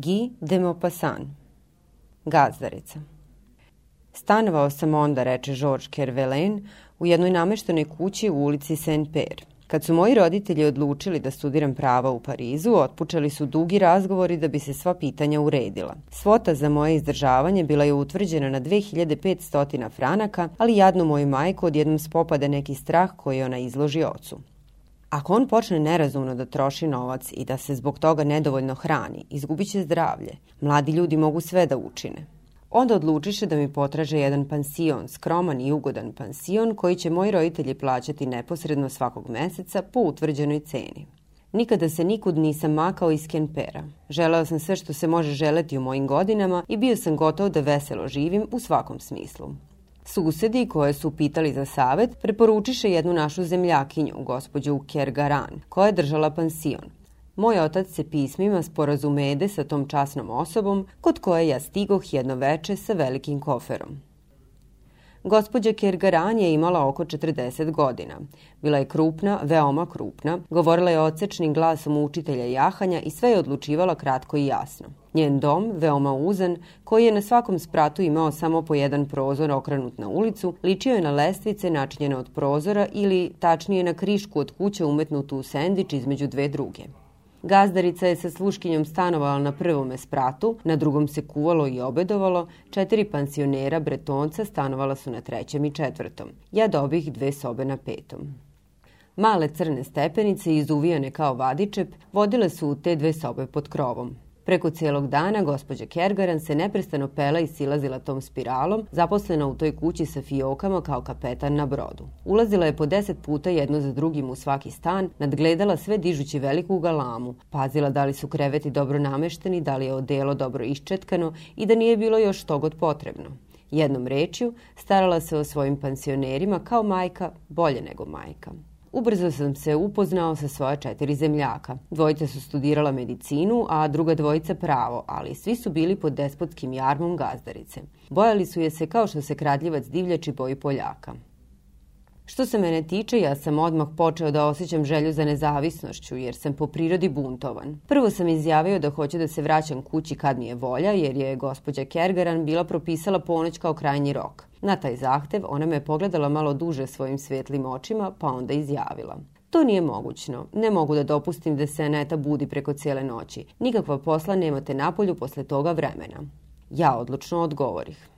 Guy de Maupassant Gazdarica Stanovao sam onda, reče Georges Kervelen, u jednoj nameštenoj kući u ulici Saint-Père. Kad su moji roditelji odlučili da studiram prava u Parizu, otpučali su dugi razgovori da bi se sva pitanja uredila. Svota za moje izdržavanje bila je utvrđena na 2500 franaka, ali jadnu moju majku odjednom spopade neki strah koji ona izloži ocu. Ako on počne nerazumno da troši novac i da se zbog toga nedovoljno hrani, izgubit će zdravlje. Mladi ljudi mogu sve da učine. Onda odlučiše da mi potraže jedan pansion, skroman i ugodan pansion koji će moji roditelji plaćati neposredno svakog meseca po utvrđenoj ceni. Nikada se nikud nisam makao iz Kenpera. Želeo sam sve što se može želeti u mojim godinama i bio sam gotov da veselo živim u svakom smislu. Susedi koje su pitali za savet preporučiše jednu našu zemljakinju, gospođu Kergaran, koja je držala pansion. Moj otac se pismima sporazumede sa tom časnom osobom, kod koje ja stigoh jedno veče sa velikim koferom. Gospođa Kergaran je imala oko 40 godina. Bila je krupna, veoma krupna, govorila je ocečnim glasom učitelja jahanja i sve je odlučivala kratko i jasno. Njen dom, veoma uzan, koji je na svakom spratu imao samo po jedan prozor okrenut na ulicu, ličio je na lestvice načinjene od prozora ili tačnije na krišku od kuće umetnutu u sendič između dve druge. Gazdarica je sa sluškinjom stanovala na prvome spratu, na drugom se kuvalo i obedovalo, četiri pansionera bretonca stanovala su na trećem i četvrtom. Ja dobih dve sobe na petom. Male crne stepenice, izuvijane kao vadičep, vodile su u te dve sobe pod krovom. Preko cijelog dana gospođa Kergaran se neprestano pela i silazila tom spiralom, zaposlena u toj kući sa fiokama kao kapetan na brodu. Ulazila je po deset puta jedno za drugim u svaki stan, nadgledala sve dižući veliku galamu, pazila da li su kreveti dobro namešteni, da li je odelo dobro iščetkano i da nije bilo još togod potrebno. Jednom rečju, starala se o svojim pansionerima kao majka, bolje nego majka. Ubrzo sam se upoznao sa svoja četiri zemljaka. Dvojica su studirala medicinu, a druga dvojica pravo, ali svi su bili pod despotskim jarmom gazdarice. Bojali su je se kao što se kradljivac divljači boji Poljaka. Što se mene tiče, ja sam odmah počeo da osjećam želju za nezavisnošću, jer sam po prirodi buntovan. Prvo sam izjavio da hoću da se vraćam kući kad mi je volja, jer je gospođa Kergaran bila propisala ponoć kao krajnji rok. Na taj zahtev ona me pogledala malo duže svojim svetlim očima, pa onda izjavila. To nije mogućno. Ne mogu da dopustim da se Aneta budi preko cijele noći. Nikakva posla nemate napolju posle toga vremena. Ja odlučno odgovorih.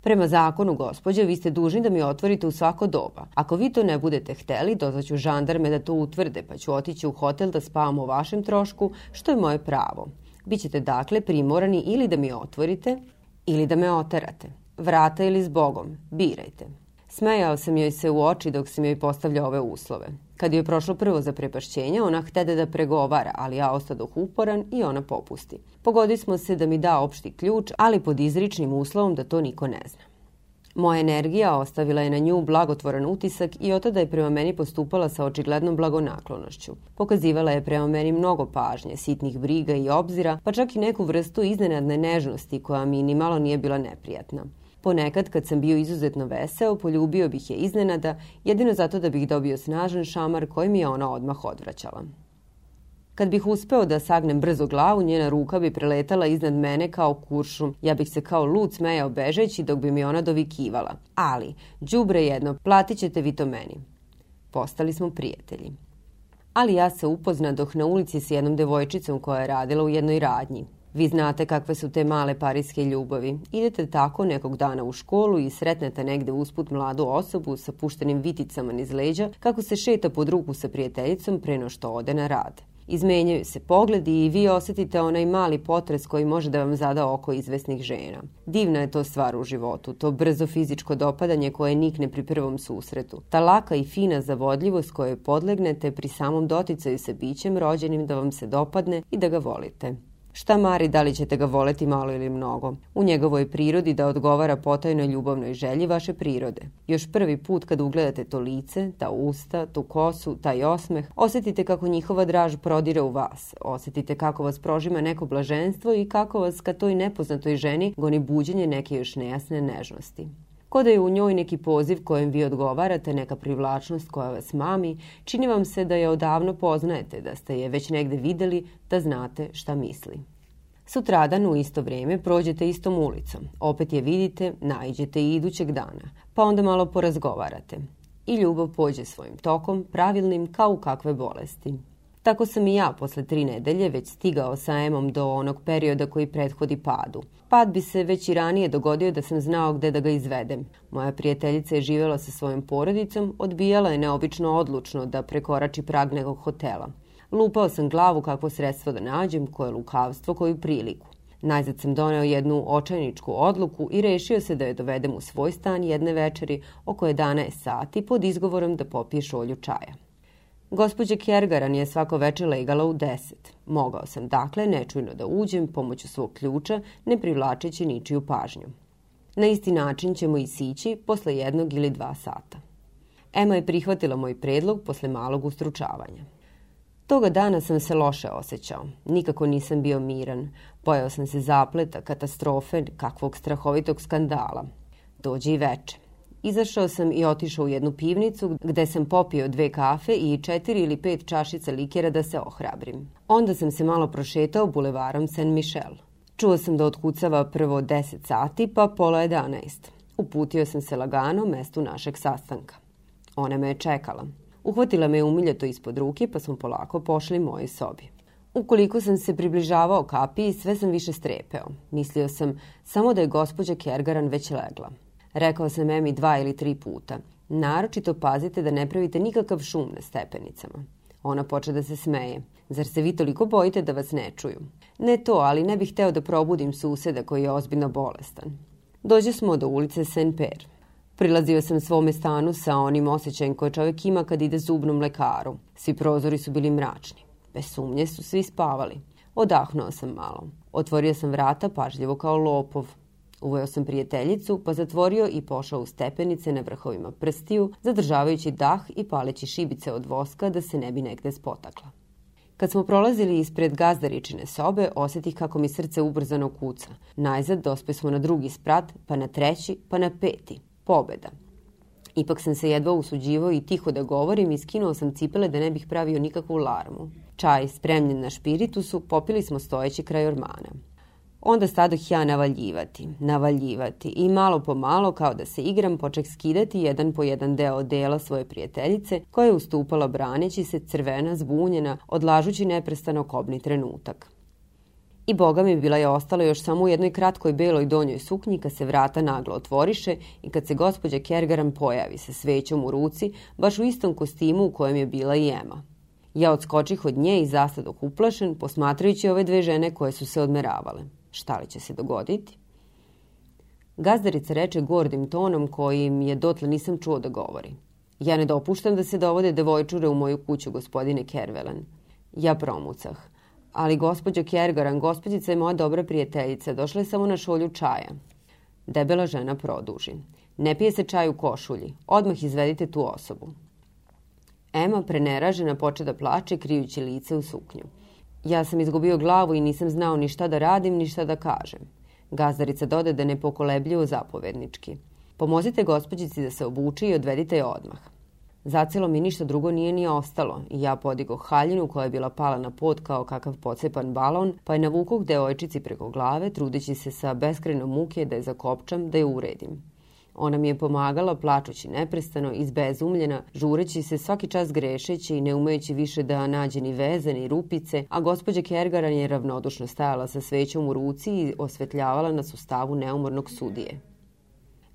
Prema zakonu, gospođe, vi ste dužni da mi otvorite u svako doba. Ako vi to ne budete hteli, dozaću žandarme da to utvrde, pa ću otići u hotel da spavam o vašem trošku, što je moje pravo. Bićete dakle primorani ili da mi otvorite, ili da me oterate. Vrata ili s Bogom, birajte. Smejao sam joj se u oči dok sam joj postavljao ove uslove. Kad je prošlo prvo za prepašćenje, ona htede da pregovara, ali ja ostadoh uporan i ona popusti. Pogodi smo se da mi da opšti ključ, ali pod izričnim uslovom da to niko ne zna. Moja energija ostavila je na nju blagotvoran utisak i od tada je prema meni postupala sa očiglednom blagonaklonošću. Pokazivala je prema meni mnogo pažnje, sitnih briga i obzira, pa čak i neku vrstu iznenadne nežnosti koja mi ni malo nije bila neprijatna. Ponekad, kad sam bio izuzetno veseo, poljubio bih je iznenada, jedino zato da bih dobio snažan šamar koji mi je ona odmah odvraćala. Kad bih uspeo da sagnem brzo glavu, njena ruka bi preletala iznad mene kao kuršum. Ja bih se kao lud smejao bežeći dok bi mi ona dovikivala. Ali, đubre jedno, platit ćete vi to meni. Postali smo prijatelji. Ali ja se upoznadoh na ulici s jednom devojčicom koja je radila u jednoj radnji. Vi znate kakve su te male parijske ljubavi. Idete tako nekog dana u školu i sretnete negde usput mladu osobu sa puštenim viticama niz leđa kako se šeta pod ruku sa prijateljicom preno što ode na rad. Izmenjaju se pogledi i vi osetite onaj mali potres koji može da vam zada oko izvesnih žena. Divna je to stvar u životu, to brzo fizičko dopadanje koje nikne pri prvom susretu. Ta laka i fina zavodljivost kojoj podlegnete pri samom doticaju sa bićem rođenim da vam se dopadne i da ga volite. Šta mari da li ćete ga voleti malo ili mnogo? U njegovoj prirodi da odgovara potajnoj ljubavnoj želji vaše prirode. Još prvi put kad ugledate to lice, ta usta, tu kosu, taj osmeh, osetite kako njihova draž prodire u vas. Osetite kako vas prožima neko blaženstvo i kako vas ka toj nepoznatoj ženi goni buđenje neke još nejasne nežnosti. Ko da je u njoj neki poziv kojem vi odgovarate, neka privlačnost koja vas mami, čini vam se da je odavno poznajete, da ste je već negde videli, da znate šta misli. Sutradan u isto vreme prođete istom ulicom, opet je vidite, najđete i idućeg dana, pa onda malo porazgovarate. I ljubav pođe svojim tokom, pravilnim kao u kakve bolesti. Tako sam i ja posle tri nedelje već stigao sa Emom do onog perioda koji prethodi padu. Pad bi se već i ranije dogodio da sam znao gde da ga izvedem. Moja prijateljica je živela sa svojom porodicom, odbijala je neobično odlučno da prekorači prag nekog hotela. Lupao sam glavu kakvo sredstvo da nađem, koje lukavstvo, koju priliku. Najzad sam doneo jednu očajničku odluku i rešio se da je dovedem u svoj stan jedne večeri oko 11 sati pod izgovorom da popije šolju čaja. Gospođa Kjergaran je svako veče legala u deset. Mogao sam dakle nečujno da uđem pomoću svog ključa, ne privlačeći ničiju pažnju. Na isti način ćemo i sići posle jednog ili dva sata. Ema je prihvatila moj predlog posle malog ustručavanja. Toga dana sam se loše osjećao. Nikako nisam bio miran. Bojao sam se zapleta, katastrofe, kakvog strahovitog skandala. Dođe i veče. Izašao sam i otišao u jednu pivnicu gde sam popio dve kafe i četiri ili pet čašica likera da se ohrabrim. Onda sam se malo prošetao bulevarom Saint Michel. Čuo sam da otkucava prvo 10 sati pa pola 11. Uputio sam se lagano mestu našeg sastanka. Ona me je čekala. Uhvatila me umiljato ispod ruke pa smo polako pošli mojoj sobi. Ukoliko sam se približavao kapiji, sve sam više strepeo. Mislio sam samo da je gospođa Kergaran već legla. Rekao sam Emi dva ili tri puta. Naročito pazite da ne pravite nikakav šum na stepenicama. Ona poče da se smeje. Zar se vi toliko bojite da vas ne čuju? Ne to, ali ne bih hteo da probudim suseda koji je ozbiljno bolestan. Dođe smo do ulice Saint Pierre. Prilazio sam svome stanu sa onim osjećajem koje čovjek ima kad ide zubnom lekaru. Svi prozori su bili mračni. Bez sumnje su svi spavali. Odahnuo sam malo. Otvorio sam vrata pažljivo kao lopov. Uveo sam prijateljicu, pa zatvorio i pošao u stepenice na vrhovima prstiju, zadržavajući dah i paleći šibice od voska da se ne bi negde spotakla. Kad smo prolazili ispred gazdaričine sobe, osetih kako mi srce ubrzano kuca. Najzad dospe smo na drugi sprat, pa na treći, pa na peti. Pobeda. Ipak sam se jedva usuđivao i tiho da govorim i skinuo sam cipele da ne bih pravio nikakvu larmu. Čaj spremljen na špiritusu popili smo stojeći kraj ormana. Onda stadoh ja navaljivati, navaljivati i malo po malo, kao da se igram, poček skidati jedan po jedan deo dela svoje prijateljice, koja je ustupala braneći se crvena, zbunjena, odlažući neprestano kobni trenutak. I boga mi bila je ostala još samo u jednoj kratkoj beloj donjoj suknji kad se vrata naglo otvoriše i kad se gospođa Kergaran pojavi sa svećom u ruci, baš u istom kostimu u kojem je bila i Ema. Ja odskočih od nje i zastadoh uplašen, posmatrajući ove dve žene koje su se odmeravale. Šta li će se dogoditi? Gazdarica reče gordim tonom kojim je dotle nisam čuo da govori. Ja ne dopuštam da se dovode devojčure u moju kuću, gospodine Kervelen. Ja promucah. Ali gospođo Kjergaran, gospođica je moja dobra prijateljica, došla je samo na šolju čaja. Debela žena produži. Ne pije se čaj u košulji. Odmah izvedite tu osobu. Ema, preneražena, poče da plače, krijući lice u suknju. Ja sam izgubio glavu i nisam znao ni šta da radim, ni šta da kažem. Gazdarica dode da pokolebljivo zapovednički. Pomozite gospođici da se obuče i odvedite je odmah. Zacelo mi ništa drugo nije ni ostalo i ja podigo haljinu koja je bila pala na pod kao kakav pocepan balon, pa je navukoh devojčici preko glave, trudeći se sa beskrajnom muke da je zakopčam, da je uredim. Ona mi je pomagala, plačući neprestano, izbezumljena, žureći se svaki čas grešeći i ne umejući više da nađe ni veze ni rupice, a gospođa Kergaran je ravnodušno stajala sa svećom u ruci i osvetljavala nas u stavu neumornog sudije.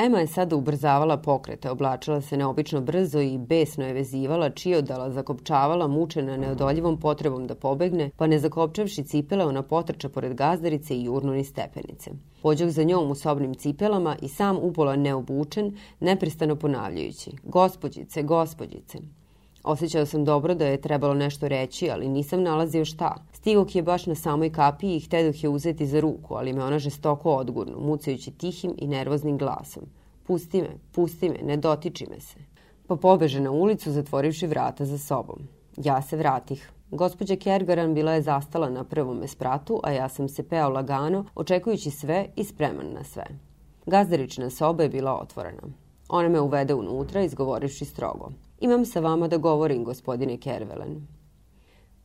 Ema je sada ubrzavala pokrete, oblačila se neobično brzo i besno je vezivala, čiodala, zakopčavala, mučena neodoljivom potrebom da pobegne, pa ne zakopčavši cipele, ona potrča pored gazdarice i jurnu ni stepenice. Pođog za njom u sobnim cipelama i sam upola neobučen, neprestano ponavljajući. Gospodjice, gospodjice. Osjećao sam dobro da je trebalo nešto reći, ali nisam nalazio šta. Stigok je baš na samoj kapiji i htedoh je uzeti za ruku, ali me ona žestoko odgurnu, mucajući tihim i nervoznim glasom. Pusti me, pusti me, ne dotiči me se. Pa pobeže na ulicu, zatvorivši vrata za sobom. Ja se vratih. Gospođa Kergaran bila je zastala na prvome spratu, a ja sam se peo lagano, očekujući sve i spreman na sve. Gazdarična soba je bila otvorena. Ona me uvede unutra, izgovorivši strogo. Imam sa vama da govorim, gospodine Kervelen.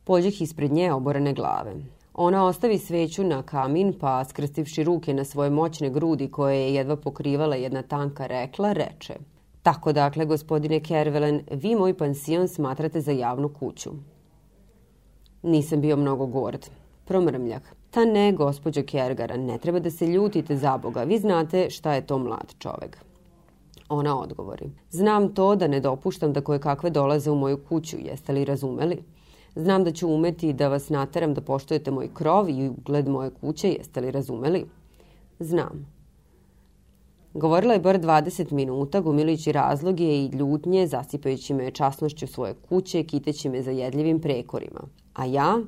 Pođeh ispred nje oborene glave. Ona ostavi sveću na kamin, pa skrstivši ruke na svoje moćne grudi koje je jedva pokrivala jedna tanka rekla, reče Tako dakle, gospodine Kervelen, vi moj pansion smatrate za javnu kuću. Nisam bio mnogo gord. Promrmljak. Ta ne, gospođo Kergara, ne treba da se ljutite za Boga. Vi znate šta je to mlad čovek. Ona odgovori. Znam to da ne dopuštam da koje kakve dolaze u moju kuću, jeste li razumeli? Znam da ću umeti da vas nateram da poštujete moj krov i ugled moje kuće, jeste li razumeli? Znam. Govorila je bar 20 minuta, gomilujući razloge i ljutnje, zasipajući me časnošću svoje kuće, kiteći me zajedljivim prekorima. A ja,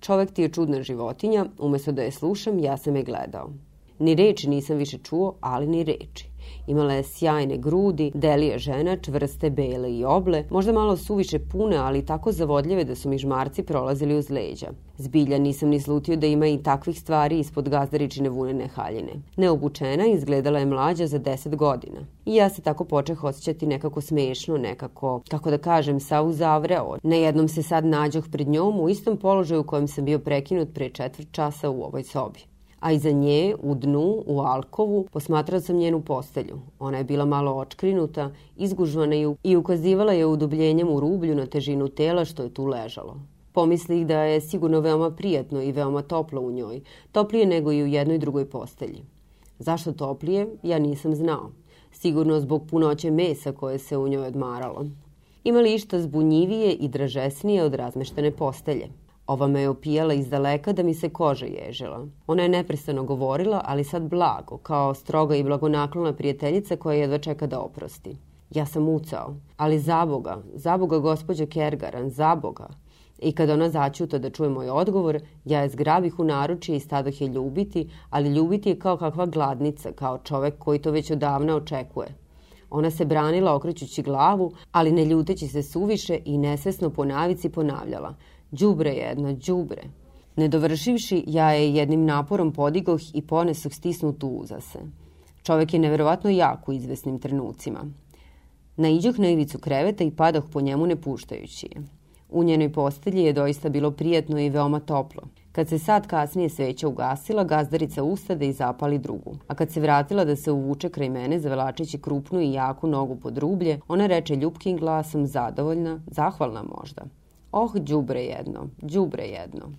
čovek ti je čudna životinja, umesto da je slušam, ja sam je gledao. Ni reči nisam više čuo, ali ni reči. Imala je sjajne grudi, delija žena, čvrste, bele i oble, možda malo suviše pune, ali tako zavodljive da su mi žmarci prolazili uz leđa. Zbilja nisam ni slutio da ima i takvih stvari ispod gazdaričine vunene haljine. Neobučena izgledala je mlađa za deset godina. I ja se tako počeh osjećati nekako smešno, nekako, kako da kažem, sa uzavreo. Nejednom se sad nađoh pred njom u istom položaju u kojem sam bio prekinut pre četvrt časa u ovoj sobi a iza nje, u dnu, u alkovu, posmatrao sam njenu postelju. Ona je bila malo očkrinuta, izgužvana i ukazivala je udubljenjem u rublju na težinu tela što je tu ležalo. Pomislih da je sigurno veoma prijatno i veoma toplo u njoj, toplije nego i u jednoj drugoj postelji. Zašto toplije, ja nisam znao. Sigurno zbog punoće mesa koje se u njoj odmaralo. Ima li išta zbunjivije i dražesnije od razmeštene postelje? Ova me je opijala iz daleka da mi se koža ježila. Ona je neprestano govorila, ali sad blago, kao stroga i blagonaklona prijateljica koja jedva čeka da oprosti. Ja sam ucao, ali za Boga, za Boga gospođa Kergaran, za Boga. I kad ona začuta da čuje moj odgovor, ja je zgrabih u naručje i stadoh je ljubiti, ali ljubiti je kao kakva gladnica, kao čovek koji to već odavna očekuje. Ona se branila okrećući glavu, ali ne ljuteći se suviše i nesvesno po navici ponavljala – Đubre jedno, đubre. Nedovršivši, ja je jednim naporom podigoh i ponesoh stisnutu uza se. Čovek je neverovatno jak u izvesnim trenucima. Naiđoh na ivicu kreveta i padoh po njemu ne puštajući je. U njenoj postelji je doista bilo prijatno i veoma toplo. Kad se sad kasnije sveća ugasila, gazdarica ustade i zapali drugu. A kad se vratila da se uvuče kraj mene, zavelačeći krupnu i jaku nogu pod rublje, ona reče ljubkim glasom, zadovoljna, zahvalna možda. Oh, đubre jedno, đubre jedno.